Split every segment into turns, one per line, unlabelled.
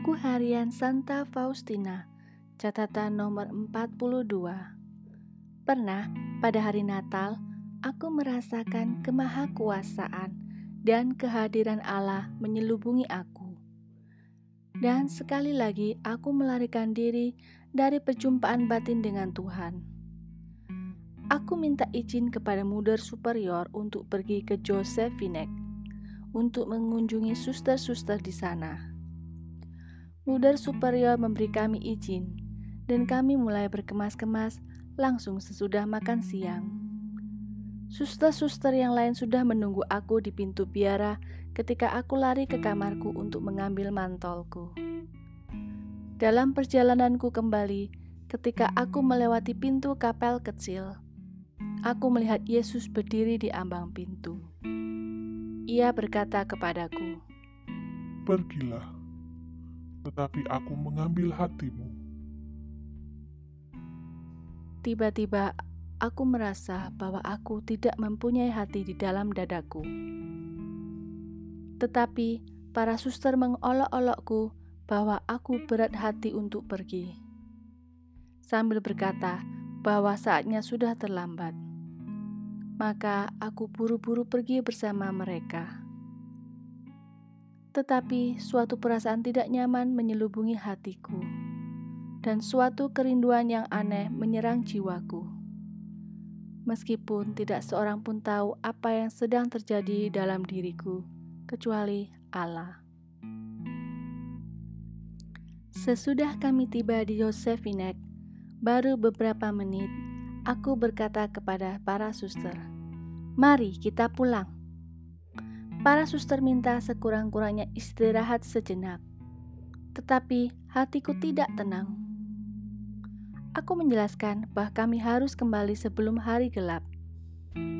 Buku Harian Santa Faustina, catatan nomor 42. Pernah pada hari Natal, aku merasakan kemahakuasaan dan kehadiran Allah menyelubungi aku. Dan sekali lagi aku melarikan diri dari perjumpaan batin dengan Tuhan. Aku minta izin kepada muder superior untuk pergi ke Josephinek untuk mengunjungi suster-suster di sana. Mudar superior memberi kami izin, dan kami mulai berkemas-kemas langsung sesudah makan siang. Suster-suster yang lain sudah menunggu aku di pintu biara ketika aku lari ke kamarku untuk mengambil mantolku. Dalam perjalananku kembali, ketika aku melewati pintu kapel kecil, aku melihat Yesus berdiri di ambang pintu. Ia berkata kepadaku,
Pergilah tetapi aku mengambil hatimu.
Tiba-tiba aku merasa bahwa aku tidak mempunyai hati di dalam dadaku. Tetapi para suster mengolok-olokku bahwa aku berat hati untuk pergi. Sambil berkata bahwa saatnya sudah terlambat. Maka aku buru-buru pergi bersama mereka tetapi suatu perasaan tidak nyaman menyelubungi hatiku, dan suatu kerinduan yang aneh menyerang jiwaku. Meskipun tidak seorang pun tahu apa yang sedang terjadi dalam diriku, kecuali Allah. Sesudah kami tiba di Yosephinek, baru beberapa menit, aku berkata kepada para suster, "Mari kita pulang." Para suster minta sekurang-kurangnya istirahat sejenak, tetapi hatiku tidak tenang. Aku menjelaskan bahwa kami harus kembali sebelum hari gelap,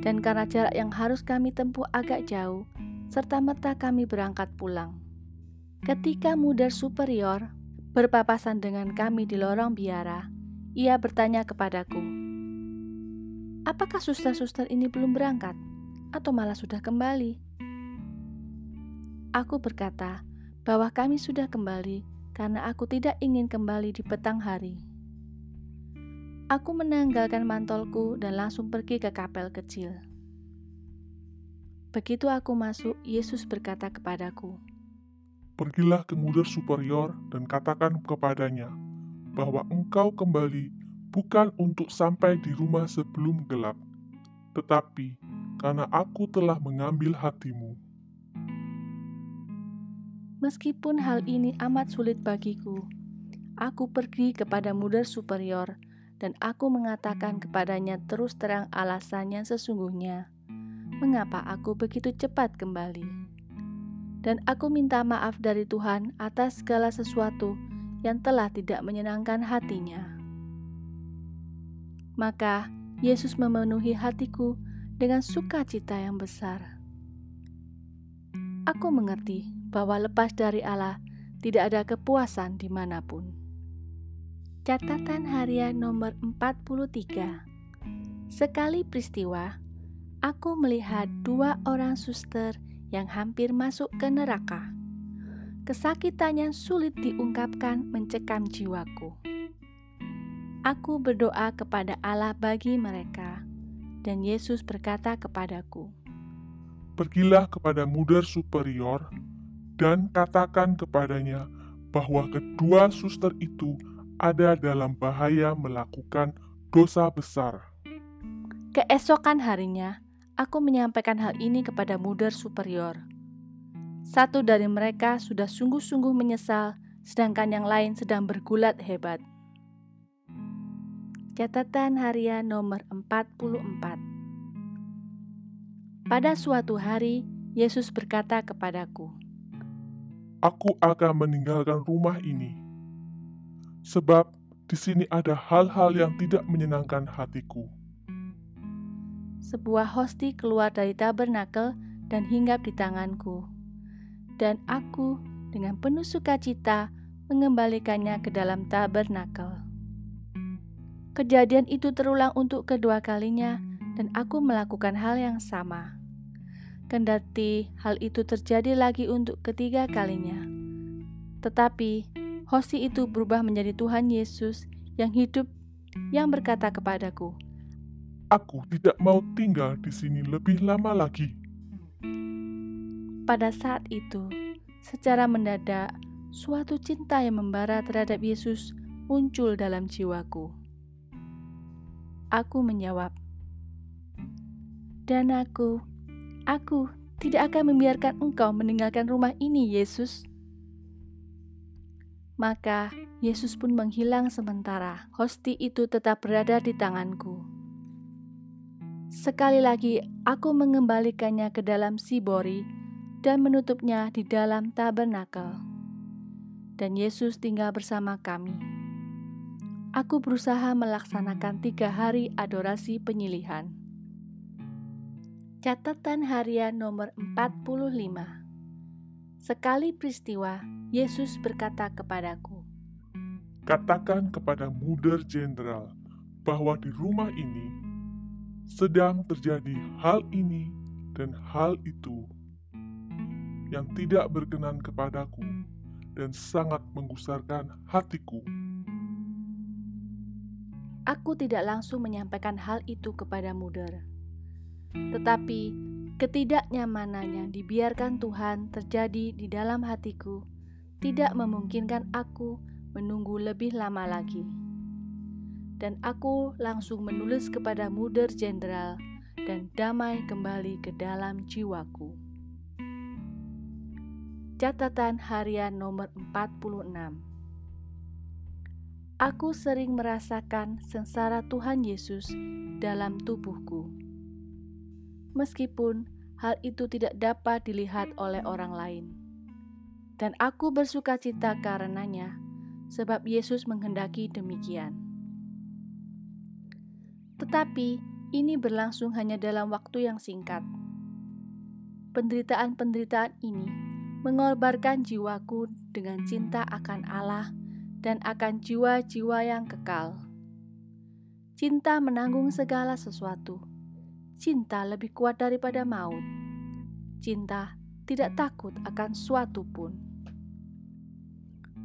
dan karena jarak yang harus kami tempuh agak jauh, serta merta kami berangkat pulang. Ketika mudar superior berpapasan dengan kami di lorong biara, ia bertanya kepadaku, "Apakah suster-suster ini belum berangkat, atau malah sudah kembali?" Aku berkata bahwa kami sudah kembali karena aku tidak ingin kembali di petang hari. Aku menanggalkan mantolku dan langsung pergi ke kapel kecil. Begitu aku masuk, Yesus berkata kepadaku,
Pergilah ke mudar superior dan katakan kepadanya bahwa engkau kembali bukan untuk sampai di rumah sebelum gelap, tetapi karena aku telah mengambil hatimu.
Meskipun hal ini amat sulit bagiku, aku pergi kepada mudar superior dan aku mengatakan kepadanya terus terang alasannya sesungguhnya, mengapa aku begitu cepat kembali. Dan aku minta maaf dari Tuhan atas segala sesuatu yang telah tidak menyenangkan hatinya. Maka Yesus memenuhi hatiku dengan sukacita yang besar. Aku mengerti bahwa lepas dari Allah tidak ada kepuasan di mana pun. Catatan harian nomor 43 Sekali peristiwa, aku melihat dua orang suster yang hampir masuk ke neraka. Kesakitan yang sulit diungkapkan mencekam jiwaku. Aku berdoa kepada Allah bagi mereka, dan Yesus berkata kepadaku,
Pergilah kepada mudar superior dan katakan kepadanya bahwa kedua suster itu ada dalam bahaya melakukan dosa besar.
Keesokan harinya, aku menyampaikan hal ini kepada mudar superior. Satu dari mereka sudah sungguh-sungguh menyesal, sedangkan yang lain sedang bergulat hebat. Catatan harian nomor 44 Pada suatu hari, Yesus berkata kepadaku,
aku akan meninggalkan rumah ini. Sebab di sini ada hal-hal yang tidak menyenangkan hatiku.
Sebuah hosti keluar dari tabernakel dan hinggap di tanganku. Dan aku dengan penuh sukacita mengembalikannya ke dalam tabernakel. Kejadian itu terulang untuk kedua kalinya dan aku melakukan hal yang sama. Kendati hal itu terjadi lagi untuk ketiga kalinya. Tetapi Hosti itu berubah menjadi Tuhan Yesus yang hidup yang berkata kepadaku,
Aku tidak mau tinggal di sini lebih lama lagi.
Pada saat itu, secara mendadak, suatu cinta yang membara terhadap Yesus muncul dalam jiwaku. Aku menjawab, "Dan aku, aku tidak akan membiarkan engkau meninggalkan rumah ini, Yesus." Maka Yesus pun menghilang sementara. Hosti itu tetap berada di tanganku. Sekali lagi aku mengembalikannya ke dalam Sibori dan menutupnya di dalam tabernakel. Dan Yesus tinggal bersama kami. Aku berusaha melaksanakan tiga hari adorasi penyilihan. Catatan harian nomor 45 Sekali peristiwa, Yesus berkata kepadaku,
Katakan kepada Muder Jenderal bahwa di rumah ini sedang terjadi hal ini dan hal itu yang tidak berkenan kepadaku dan sangat menggusarkan hatiku.
Aku tidak langsung menyampaikan hal itu kepada Muder, tetapi ketidaknyamanan yang dibiarkan Tuhan terjadi di dalam hatiku tidak memungkinkan aku menunggu lebih lama lagi. Dan aku langsung menulis kepada Muder Jenderal dan damai kembali ke dalam jiwaku. Catatan harian nomor 46 Aku sering merasakan sengsara Tuhan Yesus dalam tubuhku. Meskipun hal itu tidak dapat dilihat oleh orang lain dan aku bersuka cita karenanya, sebab Yesus menghendaki demikian. Tetapi ini berlangsung hanya dalam waktu yang singkat. Penderitaan-penderitaan ini mengorbankan jiwaku dengan cinta akan Allah dan akan jiwa-jiwa yang kekal. Cinta menanggung segala sesuatu. Cinta lebih kuat daripada maut. Cinta tidak takut akan suatu pun.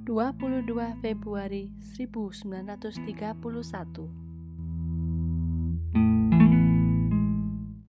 22 Februari 1931